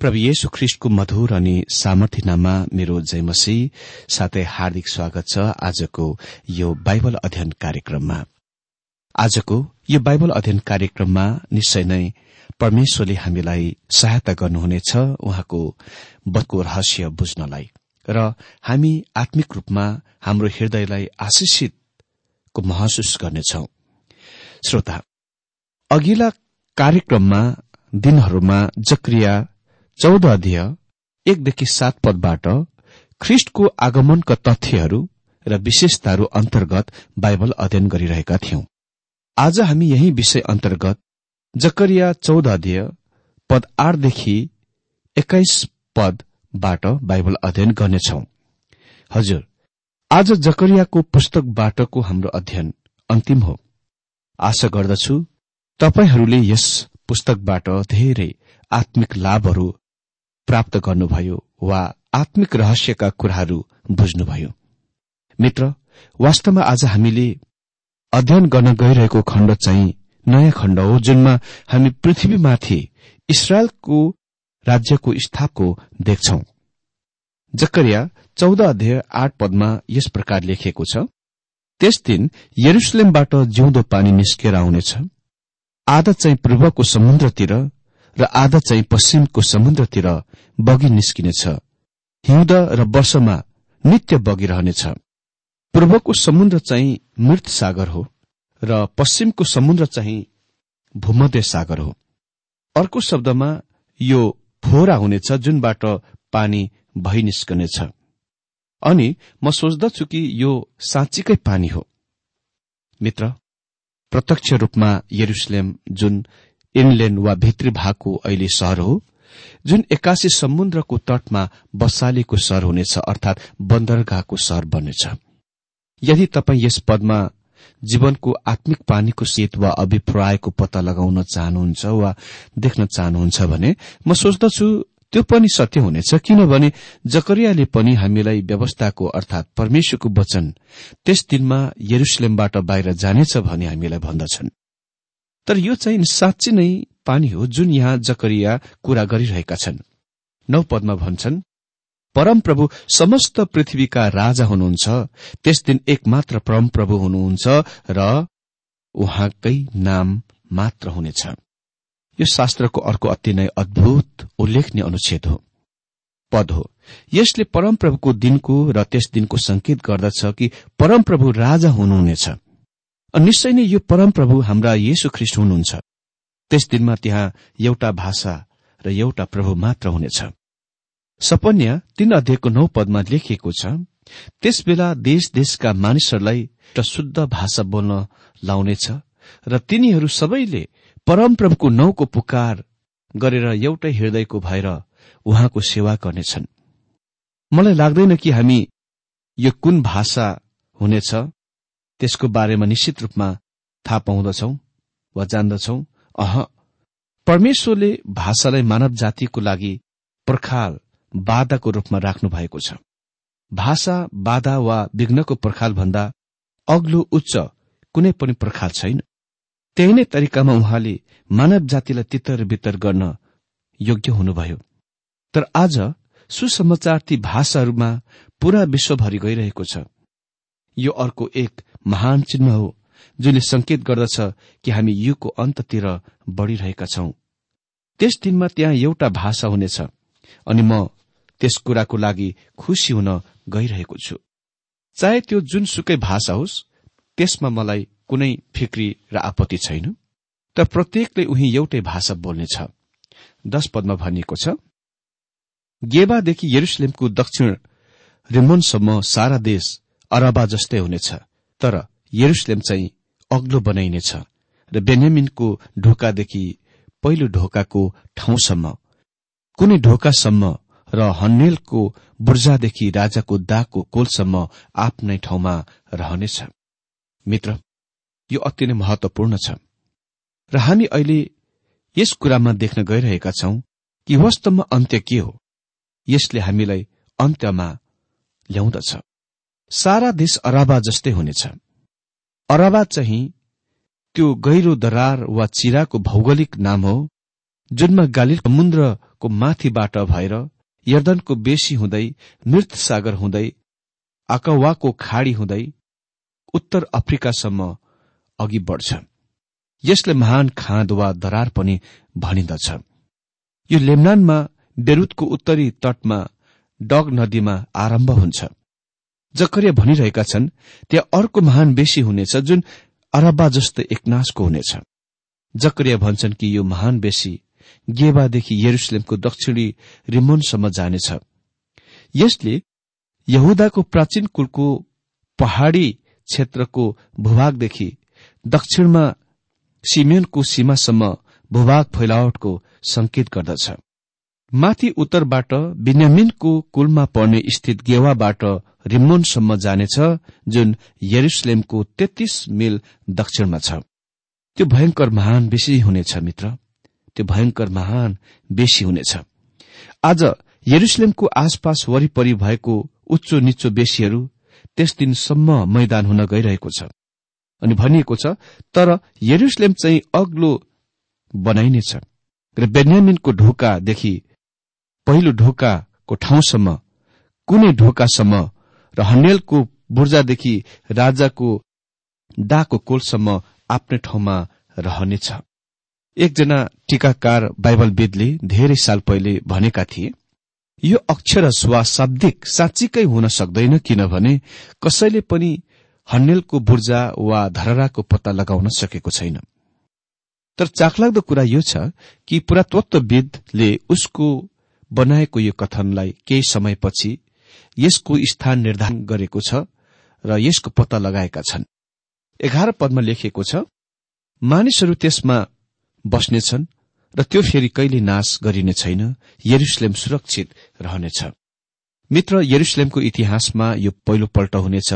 प्रभु येशु ख्रिष्टको मधुर अनि सामर्थ्य नाममा मेरो जयमसी साथै हार्दिक स्वागत छ आजको यो बाइबल अध्ययन कार्यक्रममा। आजको यो बाइबल अध्ययन कार्यक्रममा निश्चय नै परमेश्वरले हामीलाई सहायता गर्नुहुनेछ उहाँको बदको रहस्य बुझ्नलाई। र हामी आत्मिक रूपमा हाम्रो हृदयलाई आशिषितको महसुस गर्नेछौ। श्रोता अघिल्ला कार्यक्रममा दिनहरूमा जक्रिया चौध अध्यय एकदेखि सात पदबाट ख्रिष्टको आगमनका तथ्यहरू र विशेषताहरू अन्तर्गत बाइबल अध्ययन गरिरहेका थियौं। आज हामी यही विषय अन्तर्गत जकरिया चौध अध्यय पद आठदेखि एक्काइस पदबाट बाइबल अध्ययन गर्नेछौ। हजुर आज जकरियाको पुस्तकबाटको हाम्रो अध्ययन अन्तिम हो। आशा गर्दछु तपाईँहरूले यस पुस्तकबाट धेरै आत्मिक लाभहरू प्राप्त गर्नुभयो वा आत्मिक रहस्यका कुराहरू बुझ्नुभयो। मित्र वास्तवमा आज हामीले अध्ययन गर्न गइरहेको खण्ड चाहिँ नयाँ खण्ड हो जुनमा हामी पृथ्वीमाथि इसरायलको राज्यको स्थापको देख्छौ। जकरिया चौध अध्यय आठ पदमा यस प्रकार लेखिएको छ त्यस दिन यरुसलेमबाट जिउँदो पानी निस्केर आउनेछ। आधा चाहिँ पूर्वको समुद्रतिर र आधा चाहिँ पश्चिमको समुद्रतिर बगी निस्किनेछ। हिउँद र वर्षमा नित्य बगिरहनेछ पूर्वको समुद्र चाहिँ मृत सागर हो र पश्चिमको समुद्र चाहिँ भूमध्य सागर हो। अर्को शब्दमा यो फोहोरा हुनेछ जुनबाट पानी भइ निस्कनेछ। अनि म सोच्दछु कि यो साँच्चीकै पानी हो। मित्र प्रत्यक्ष रूपमा यरुसलेम जुन इनल्याण्ड वा भित्री भागको अहिले सहर हो जुन एक्कासी समुद्रको तटमा बसालेको सहर हुनेछ अर्थात बन्दरगाहको सहर बन्नेछ यदि तपाईँ यस पदमा जीवनको आत्मिक पानीको शीत वा अभिप्रायको पत्ता लगाउन चाहनुहुन्छ वा देख्न चाहनुहुन्छ भने म सोच्दछु त्यो पनि सत्य हुनेछ किनभने जकरियाले पनि हामीलाई व्यवस्थाको अर्थात परमेश्वरको वचन त्यस दिनमा यरुसलेमबाट बाहिर जानेछ भनी हामीलाई भन्दछन्। तर यो चाहिँ साँच्ची नै पानी हो जुन यहाँ जकरिया कुरा गरिरहेका छन्। नौ पदमा भन्छन् परमप्रभु समस्त पृथ्वीका राजा हुनुहुन्छ त्यस दिन एकमात्र परमप्रभु हुनुहुन्छ र उहाँकै नाम मात्र हुनेछ। यो शास्त्रको अर्को अति नै अद्भुत उल्लेखनीय अनुच्छेद हो। पद हो यसले परमप्रभुको दिनको र त्यस दिनको संकेत गर्दछ कि परमप्रभु राजा हुनुहुनेछ। निश्चय नै यो परमप्रभु हाम्रा येशु ख्रिष्ट हुनुहुन्छ। त्यस दिनमा त्यहाँ एउटा भाषा र एउटा प्रभु मात्र हुनेछ। सपन्य तीन अध्ययको नौ पदमा लेखिएको छ त्यस बेला देश देशका मानिसहरूलाई एउटा शुद्ध भाषा बोल्न लाउनेछ र तिनीहरू सबैले परमप्रभुको नौको पुकार गरेर एउटै हृदयको भएर उहाँको सेवा गर्नेछन्। मलाई लाग्दैन कि हामी यो कुन भाषा हुनेछ त्यसको बारेमा निश्चित रूपमा थाहा पाउँदछौ वा जान्दछौ। अह। परमेश्वरले भाषालाई मानव जातिको लागि पर्खाल बाधाको रूपमा राख्नु भएको छ। भाषा बाधा वा विघ्नको पर्खाल भन्दा अग्लो उच्च कुनै पनि पर्खाल छैन। त्यही नै तरिकामा उहाँले मानव जातिलाई तितर बितर गर्न योग्य हुनुभयो। तर आज सुसमाचार ती भाषाहरूमा पूरा विश्वभरि गइरहेको छ। यो अर्को एक महान चिन्ह हो। जुनले संकेत गर्दछ कि हामी युगको अन्ततिर बढ़िरहेका छौं। त्यस दिनमा त्यहाँ एउटा भाषा हुनेछ अनि म त्यस कुराको लागि खुसी हुन गइरहेको छु। चाहे त्यो जुनसुकै भाषा होस् त्यसमा मलाई कुनै फिक्री र आपत्ति छैन। तर प्रत्येकले उही एउटै भाषा बोल्नेछ। दश पदमा भनिएको छ गेबादेखि यरुसलेमको दक्षिण रिमोनसम्म सारा देश अरबा जस्तै हुनेछ तर यरुसलेम चाहिँ अग्लो बनाइनेछ र बेन्यामिनको ढोकादेखि पहिलो ढोकाको ठाउँसम्म। कुनै ढोकासम्म र हन्नेलको बुर्जादेखि राजाको दागको कोलसम्म आफ्नै ठाउँमा रहनेछ। मित्र यो अति नै महत्वपूर्ण छ। र हामी अहिले यस कुरामा देख्न गइरहेका छौं कि वास्तवमा अन्त्य के हो। यसले हामीलाई अन्त्यमा ल्याउँदछ। सारा देश अराबा जस्तै हुनेछ। अराबा चाहिँ त्यो गहिरो दरार वा चिराको भौगोलिक नाम हो जुनमा गालिल समुद्रको माथिबाट भएर यर्दनको बेसी हुँदै मृत सागर हुँदै आकवाको खाडी हुँदै उत्तर अफ्रिकासम्म अघि बढ्छ। यसले महान खाँद वा दरार पनि भनिन्दछ यो लेमनानमा बेरुतको उत्तरी तटमा डग नदीमा आरम्भ हुन्छ। जकरिया भनिरहेका छन् त्यहाँ अर्को महान बेसी हुनेछ जुन अरबा जस्तो एकनाशको हुनेछ। जकरिया भन्छन् कि यो महान बेसी गेबादेखि यरुसलेमको दक्षिणी रिमोनसम्म जानेछ। यसले यहुदाको प्राचीन कुलको पहाड़ी क्षेत्रको भूभागदेखि दक्षिणमा सिमेनको सीमासम्म भूभाग फैलावटको संकेत गर्दछ। माथि उत्तरबाट बिन्यामिनको कुलमा पर्ने स्थित गेवाबाट रिम्मोनसम्म जानेछ जुन यरुसलेमको तेत्तीस मिल दक्षिणमा छ। त्यो भयंकर महान बेसी हुनेछ मित्र। त्यो भयंकर महान बेसी हुनेछ। आज यरुसलेमको आसपास वरिपरि भएको उच्चो निचो बेसीहरू त्यस दिनसम्म मैदान हुन गइरहेको छ। अनि भनिएको छ तर यरुसलेम चाहिँ अग्लो बनाइनेछ। र बेन्यामिनको ढोकादेखि पहिलो ढोकाको ठाउँसम्म कुनै ढोकासम्म र हन्डेलको बुर्जादेखि राजाको दाको कोलसम्म आफ्नै ठाउँमा रहनेछ। एकजना टीकाकार बाइबलविदले धेरै साल पहिले भनेका थिए यो अक्षर वा शाब्दिक साँच्चीकै हुन सक्दैन किनभने कसैले पनि हन्नेलको बुर्जा वा धरराको पत्ता लगाउन सकेको छैन। तर चाखलाग्दो कुरा यो छ कि पुरातत्वविदले उसको बनाएको यो कथनलाई केही समयपछि यसको स्थान निर्धारण गरेको छ र यसको पत्ता लगाएका छन्। एघार पदमा लेखिएको छ मानिसहरू त्यसमा बस्नेछन् र त्यो फेरि कहिले नाश गरिने छैन यरुसलेम सुरक्षित रहनेछ। मित्र यरुसलेमको इतिहासमा यो पहिलो पल्ट हुनेछ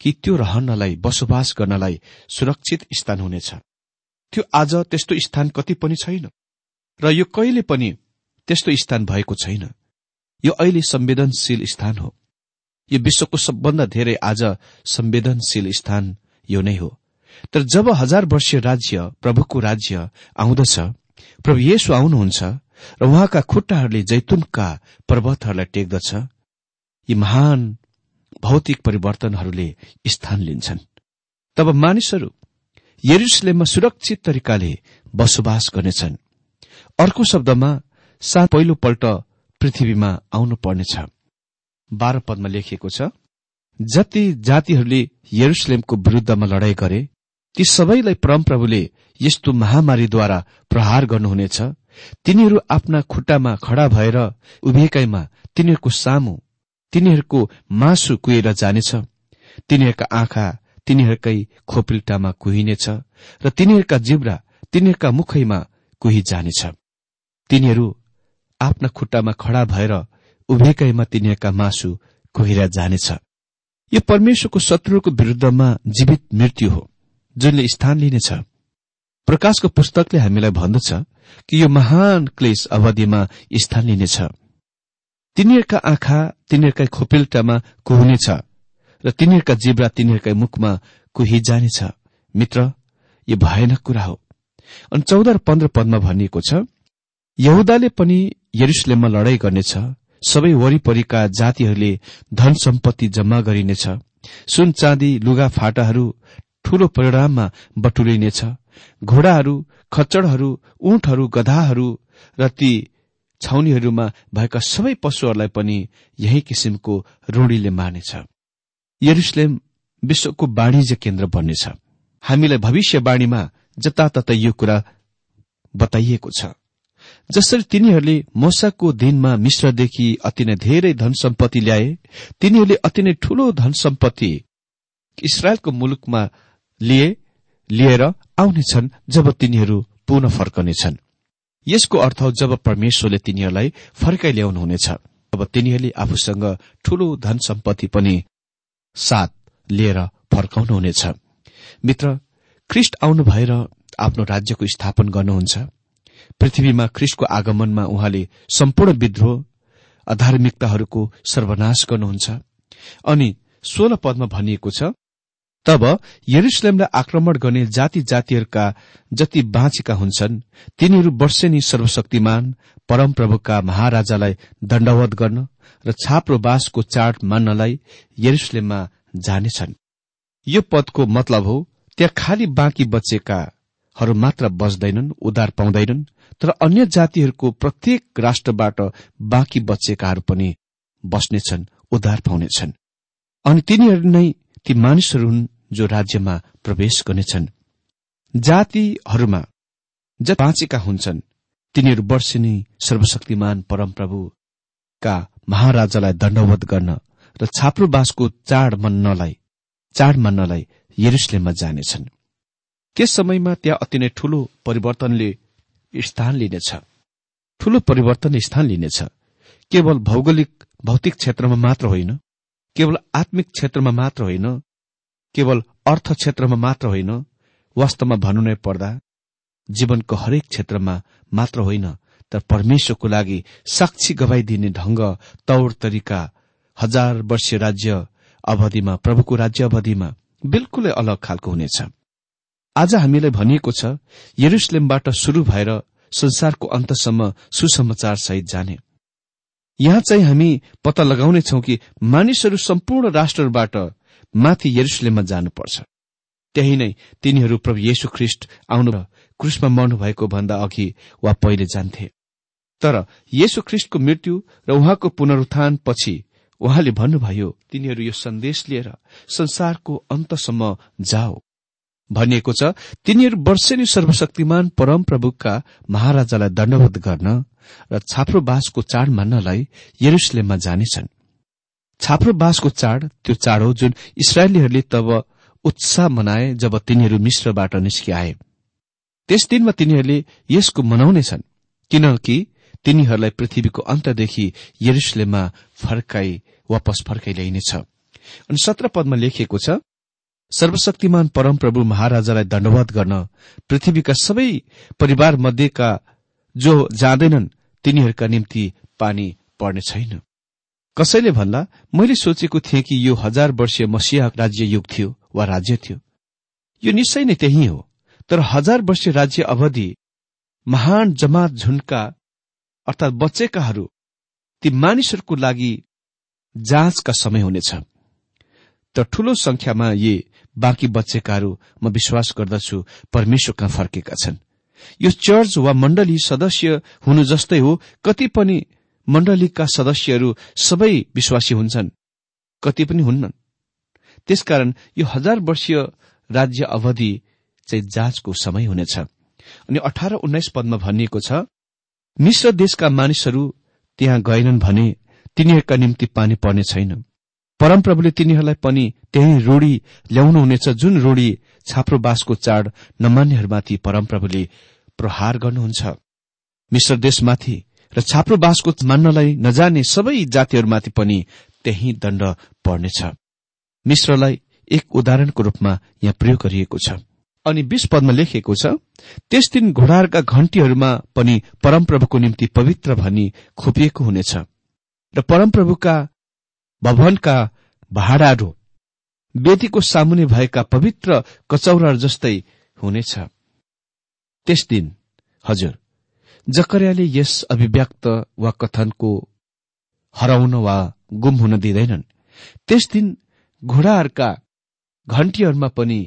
कि त्यो रहनलाई बसोबास गर्नलाई सुरक्षित स्थान हुनेछ। त्यो आज त्यस्तो स्थान कति पनि छैन र यो कहिले पनि त्यस्तो स्थान भएको छैन। यो अहिले संवेदनशील स्थान हो। यो विश्वको सबभन्दा धेरै आज संवेदनशील स्थान यो नै हो। तर जब हजार वर्षीय राज्य प्रभुको राज्य आउँदछ प्रभु येसु आउनुहुन्छ र उहाँका खुट्टाहरूले जैतुनका पर्वतहरूलाई टेक्दछ यी महान भौतिक परिवर्तनहरूले स्थान लिन्छन्। तब मानिसहरू यरुसलेममा सुरक्षित तरिकाले बसोबास गर्नेछन्। अर्को शब्दमा सा पहिलो पल्ट पृथ्वीमा आउनु पर्नेछ बाह्र पदमा लेखिएको छ जति जातिहरूले यरुसलेमको विरूद्धमा लडाई गरे ती सबैलाई परमप्रभुले यस्तो महामारीद्वारा प्रहार गर्नुहुनेछ। तिनीहरू आफ्ना खुट्टामा खड़ा भएर उभिएकैमा तिनीहरूको सामु तिनीहरूको मासु कुहेर जानेछ। तिनीहरूका आँखा तिनीहरूकै खोपिल्टामा कुहिनेछ र तिनीहरूका जिब्रा तिनीहरूका मुखैमा कुही जानेछ तिनीहरू आफ्ना खुट्टामा खड़ा भएर उभिएकैमा तिनीहरूका मासु कुहिर जानेछ। यो परमेश्वरको शत्रुको विरूद्धमा जीवित मृत्यु हो जुनले स्थान लिनेछ। प्रकाशको पुस्तकले हामीलाई भन्दछ कि यो महान क्लेश अवधिमा स्थान लिनेछ। तिनीहरूका आँखा तिनीहरूकै खोपिल्टामा कुहुनेछ र तिनीहरूका जिब्रा तिनीहरूकै मुखमा कुही जानेछ। मित्र यो भयानक कुरा हो। अनि चौध र पन्ध्र पदमा भनिएको छ यहुदाले पनि यरुसलेममा लडाई गर्नेछ सबै वरिपरिका जातिहरूले धन सम्पत्ति जम्मा गरिनेछ। सुन चाँदी लुगा फाटाहरू ठूलो परिणाममा बटुलिनेछ। घोडाहरू खच्चडहरू ऊँटहरू गधाहरू र ती छाउनीहरूमा भएका सबै पशुहरूलाई पनि यही किसिमको रूढीले मार्नेछ यरुसलेम विश्वको वाणिज्य केन्द्र बन्नेछ। हामीलाई भविष्यवाणीमा जताततै यो कुरा बताइएको छ। जसरी तिनीहरूले मोसाको दिनमा मिश्रदेखि अति नै धेरै धन सम्पत्ति ल्याए तिनीहरूले अति नै ठूलो धन सम्पत्ति इसरायलको मुलुकमा लिए लिएर आउनेछन् जब तिनीहरू पुनः फर्कनेछन्। यसको अर्थ जब परमेश्वरले तिनीहरूलाई फर्काइ ल्याउनुहुनेछ तब तिनीहरूले आफूसँग ठूलो धन सम्पत्ति पनि साथ लिएर फर्काउनुहुनेछ। मित्र ख्रिष्ट आउनु भएर आफ्नो राज्यको स्थापन गर्नुहुन्छ। पृथ्वीमा ख्रिस्टको आगमनमा उहाँले सम्पूर्ण विद्रोह अधार्मिकताहरूको सर्वनाश गर्नुहुन्छ। अनि सोह्र पदमा भनिएको छ तब यरुसलेमलाई आक्रमण गर्ने जाति जातिहरूका जति बाँचेका हुन्छन् तिनीहरू वर्षेनी सर्वशक्तिमान परमप्रभुका महाराजालाई दण्डवत गर्न र छाप्रो बासको चाड मान्नलाई यरुसलेममा जानेछन्। यो पदको मतलब हो त्यहाँ खाली बाँकी बचेकाहरू मात्र बस्दैनन् उद्धार पाउँदैनन् तर अन्य जातिहरूको प्रत्येक राष्ट्रबाट बाँकी बचेकाहरू पनि बस्नेछन् उद्धार पाउनेछन्। अनि तिनीहरू नै ती मानिसहरू हुन् जो राज्यमा प्रवेश गर्नेछन्। जातिहरूमा जति बाँचेका हुन्छन् तिनीहरू वर्षिनी सर्वशक्तिमान परमप्रभुका महाराजालाई दण्डवत गर्न र छाप्रोबासको चाड मन्नलाई चाड मान्नलाई यरुसलेममा जानेछन्। त्यस समयमा त्यहाँ अति नै ठूलो परिवर्तनले स्थान लिनेछ। ठूलो परिवर्तनले स्थान लिनेछ। केवल भौगोलिक भौतिक क्षेत्रमा मात्र होइन। केवल आत्मिक क्षेत्रमा मात्र होइन। केवल अर्थ क्षेत्रमा मात्र होइन। वास्तवमा भन्नु नै पर्दा जीवनको हरेक क्षेत्रमा मात्र होइन तर परमेश्वरको लागि साक्षी गवाई दिने ढंग तौर तरिका हजार वर्षीय राज्य अवधिमा प्रभुको राज्य अवधिमा बिल्कुलै अलग खालको हुनेछ। आज हामीलाई भनिएको छ यरुसलेमबाट शुरू भएर संसारको अन्तसम्म सुसमाचार सहित जाने। यहाँ चाहिँ हामी पत्ता लगाउनेछौ कि मानिसहरू सम्पूर्ण राष्ट्रबाट माथि यरुसलेममा जानुपर्छ। त्यही नै तिनीहरू प्रभु येशु ख्रिष्ट आउनु क्रुसमा मर्नु भएको भन्दा अघि वा पहिले जान्थे। तर येशु ख्रिष्टको मृत्यु र उहाँको पुनरुत्थान पछि उहाँले भन्नुभयो तिनीहरू यो सन्देश लिएर संसारको अन्तसम्म जाओ। भनिएको छ तिनीहरू वर्षेनी सर्वशक्तिमान परमप्रभुका महाराजालाई दण्डवत गर्न र छाप्रो बासको चाड मान्नलाई यरुसलेममा जानेछन्। छाप्रो बासको चाड त्यो चाड हो जुन इसरायलीहरूले तब उत्साह मनाए जब तिनीहरू मिश्रबाट निस्किआए त्यस दिनमा तिनीहरूले यसको मनाउनेछन् किनकि तिनीहरूलाई पृथ्वीको अन्तदेखि यरुसलेममा फर्काई वापस फर्काई ल्याइनेछ। अनि सत्र पदमा लेखिएको छ सर्वशक्तिमान परमप्रभु महाराजालाई दण्डवत गर्न पृथ्वीका सबै परिवार मध्येका जो जाँदैनन् तिनीहरूका निम्ति पानी पर्ने छैन। कसैले भन्ला मैले सोचेको थिएँ कि यो हजार वर्षीय मसिया राज्य युग थियो वा राज्य थियो। यो निश्चय नै त्यही हो। तर हजार वर्षीय राज्य अवधि महान जमात झुण्डका अर्थात बचेकाहरू ती मानिसहरूको लागि जाँचका समय हुनेछ। तर ठूलो संख्यामा यी बाँकी बचेकाहरू म विश्वास गर्दछु परमेश्वर कहाँ फर्केका छन्। यो चर्च वा मण्डली सदस्य हुनु जस्तै हो कति पनि मण्डलीका सदस्यहरू सबै विश्वासी हुन्छन् कति पनि हुन्नन्। त्यसकारण यो हजार वर्षीय राज्य अवधि चाहिँ जाँचको समय हुनेछ। अनि अठार उन्नाइस पदमा भनिएको छ मिश्र देशका मानिसहरू त्यहाँ गएनन् भने तिनीहरूका निम्ति पानी पर्ने छैन। परमप्रभुले तिनीहरूलाई पनि त्यही रूढी ल्याउनुहुनेछ जुन रूढी छाप्रो बासको चाड नमान्नेहरूमाथि परमप्रभुले प्रहार गर्नुहुन्छ। मिश्र देशमाथि र छाप्रो बासको मान्नलाई नजाने सबै जातिहरूमाथि पनि त्यही दण्ड पर्नेछ। मिश्रलाई एक उदाहरणको रूपमा यहाँ प्रयोग गरिएको छ। अनि बीस पदमा लेखिएको छ त्यस दिन घोडाहरूका घण्टीहरूमा पनि परमप्रभुको निम्ति पवित्र भनी खोपिएको हुनेछ। र परमप्रभुका भवनका भाडाहरू वेदीको सामुने भएका पवित्र कचौरा जस्तै हुनेछ। त्यस दिन हजुर जकर्याले यस अभिव्यक्त वा कथनको हराउन वा गुम हुन दिँदैनन्। त्यस दिन घोडाहरूका घण्टीहरूमा पनि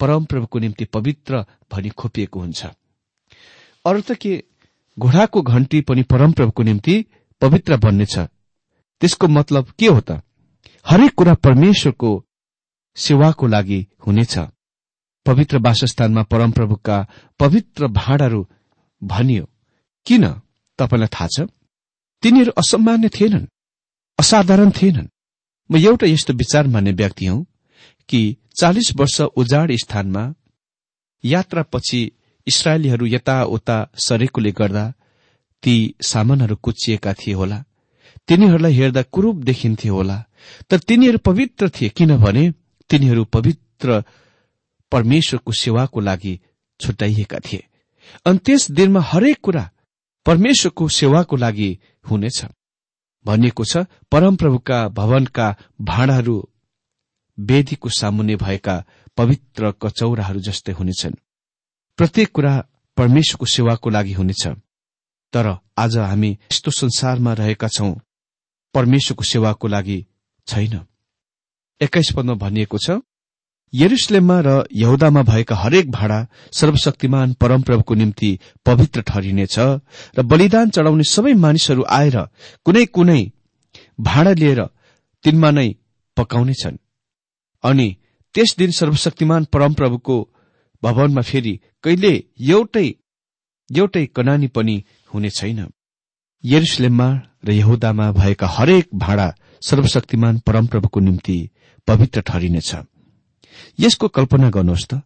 परमप्रभुको निम्ति पवित्र भनी खोपिएको हुन्छ। अरू त के घोडाको घण्टी पनि परमप्रभुको निम्ति पवित्र बन्नेछ? त्यसको मतलब के हो त? हरेक कुरा परमेश्वरको सेवाको लागि हुनेछ। पवित्र वासस्थानमा परमप्रभुका पवित्र भाँडाहरू भनियो। किन? तपाईँलाई थाहा छ? तिनीहरू असामान्य थिएनन्। असाधारण थिएनन्। म एउटा यस्तो विचार मान्ने व्यक्ति हौ कि चालिस वर्ष उजाड स्थानमा यात्रापछि इसरायलीहरू यताउता सरेकोले गर्दा ती सामानहरू कुचिएका थिए होला। तिनीहरूलाई हेर्दा कुरूप देखिन्थे होला। तर तिनीहरू पवित्र थिए किनभने तिनीहरू पवित्र परमेश्वरको सेवाको लागि छुट्याइएका थिए। अनि त्यस दिनमा हरेक कुरा परमेश्वरको सेवाको लागि हुनेछ। भनिएको छ परमप्रभुका भवनका भाँडाहरू वेदीको सामुन्ने भएका पवित्र कचौराहरू जस्तै हुनेछन्। प्रत्येक कुरा परमेश्वरको सेवाको लागि हुनेछ। तर आज हामी यस्तो संसारमा रहेका छौं परमेश्वरको सेवाको लागि छैन। एक्काइस पदमा भनिएको छ यरुसलेममा र यहुदामा भएका हरेक भाँडा सर्वशक्तिमान परमप्रभुको निम्ति पवित्र ठहरिनेछ र बलिदान चढाउने सबै मानिसहरू आएर कुनै कुनै भाँडा लिएर तिनमा नै पकाउनेछन्। अनि त्यस दिन सर्वशक्तिमान परमप्रभुको भवनमा फेरि कहिले एउटै एउटै कनानी पनि हुने छैन। यरुसलेममा र यहुदामा भएका हरेक भाँडा सर्वशक्तिमान परमप्रभुको निम्ति पवित्र ठहरिनेछ। यसको कल्पना गर्नुहोस् त।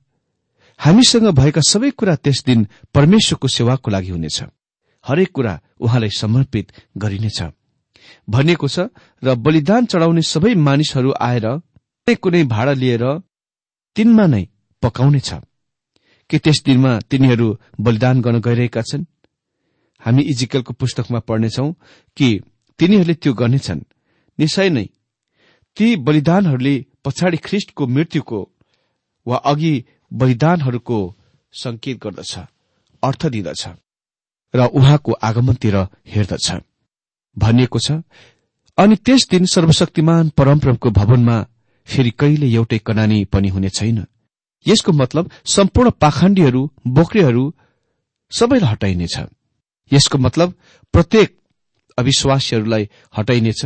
हामीसँग भएका सबै कुरा त्यस दिन परमेश्वरको सेवाको लागि हुनेछ। हरेक कुरा उहाँलाई समर्पित गरिनेछ। भनिएको छ र बलिदान चढाउने सबै मानिसहरू आएर कुनै कुनै भाडा लिएर तिनमा नै पकाउनेछ। के त्यस दिनमा तिनीहरू बलिदान गर्न गइरहेका छन्? हामी इजिकलको पुस्तकमा पढ्नेछौ कि तिनीहरूले त्यो गर्नेछन्। निश्चय नै ती बलिदानहरूले पछाडि ख्रिष्टको मृत्युको वा अघि बलिदानहरूको संकेत गर्दछ अर्थ दिँदछ र उहाँको आगमनतिर हेर्दछ। भनिएको छ अनि त्यस दिन सर्वशक्तिमान परमप्रभुको भवनमा फेरि कहिले एउटै कनानी पनि हुने छैन। यसको मतलब सम्पूर्ण पाखण्डीहरू बोक्रेहरू सबैलाई हटाइनेछ। यसको मतलब प्रत्येक अविश्वासीहरूलाई हटाइनेछ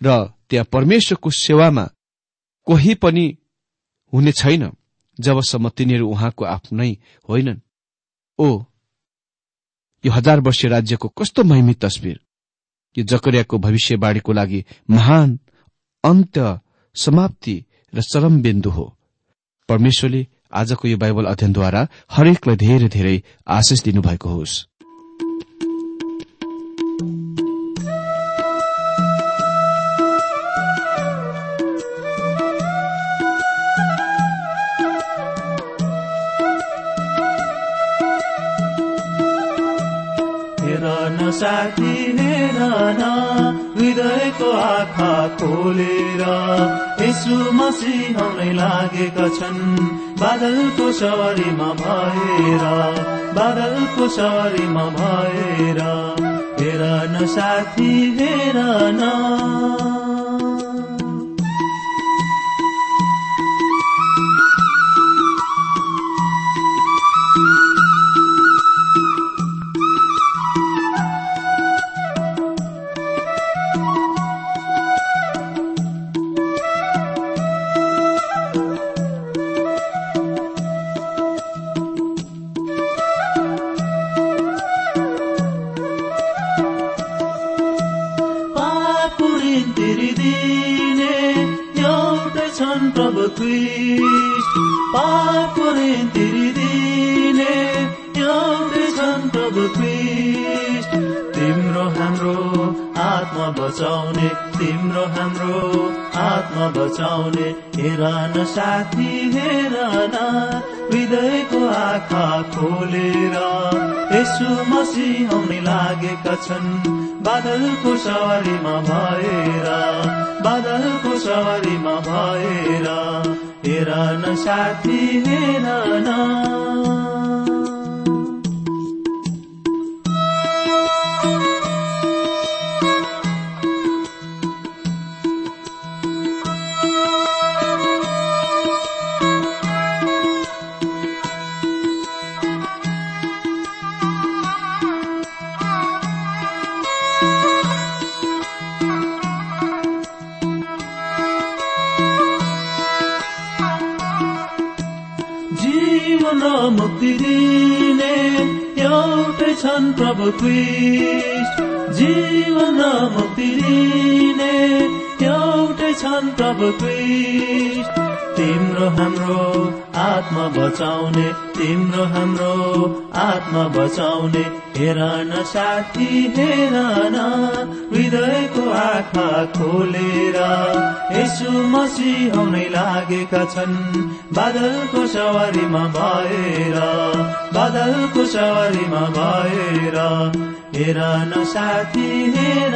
र त्यहाँ परमेश्वरको सेवामा कोही पनि हुने छैन जबसम्म तिनीहरू उहाँको आफ्नै होइनन्। ओ यो हजार वर्षीय राज्यको कस्तो महिमित तस्विर। यो जकरियाको भविष्यवाणीको लागि महान अन्त्य समाप्ति र चरम बिन्दु हो। परमेश्वरले आजको यो बाइबल अध्ययनद्वारा हरेकलाई धेरै धेरै आशिष दिनुभएको होस्। साथी न हृदयको आँखा खोलेर यसु मसिह आउनै लागेका छन्। बादलको सवारीमा भएर बादलको सवारीमा भएर हेर न साथी हेर तिरिदिने एउटै छन् प्रभु क्रिस्ट। ऋण तिरिदिने एउटै छन् प्रभु तिम्रो हाम्रो आत्मा बचाउने तिम्रो हाम्रो आत्मा बचाउने हेर न साथी हेर न हृदयको आँखा खोलेर यसु मसिह आउने लागेका छन्। बादलको सवारीमा भएर बादलको सवारीमा भएर हेर न साथी हेर न। दिने एउटै छन् प्रभु जीवन मुक्ति दिने एउटै छन् प्रभु तिम्रो हाम्रो आत्मा बचाउने तिम्रो हाम्रो आत्मा बचाउने हेर न साथी हेर न हृदयको आँखा खोलेर यसु मसिह आउनै लागेका छन्। बादलको सवारीमा भएर बादलको सवारीमा भएर हेर न साथी हेर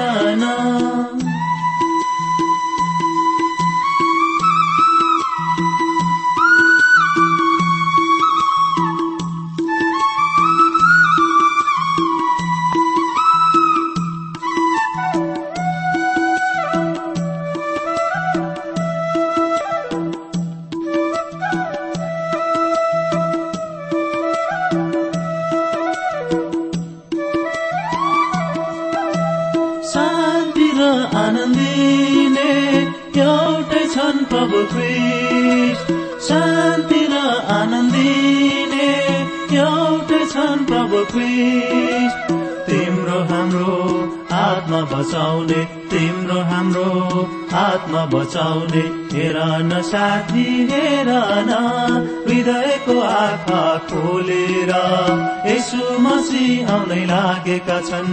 यसु मसी आउनै लागेका छन्।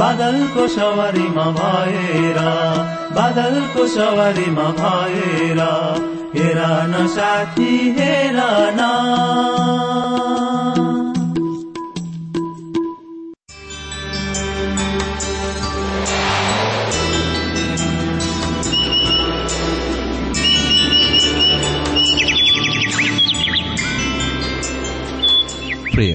बादलको सवारीमा भएर बादलको सवारीमा भएर हेर न साथी हेर न प्रिय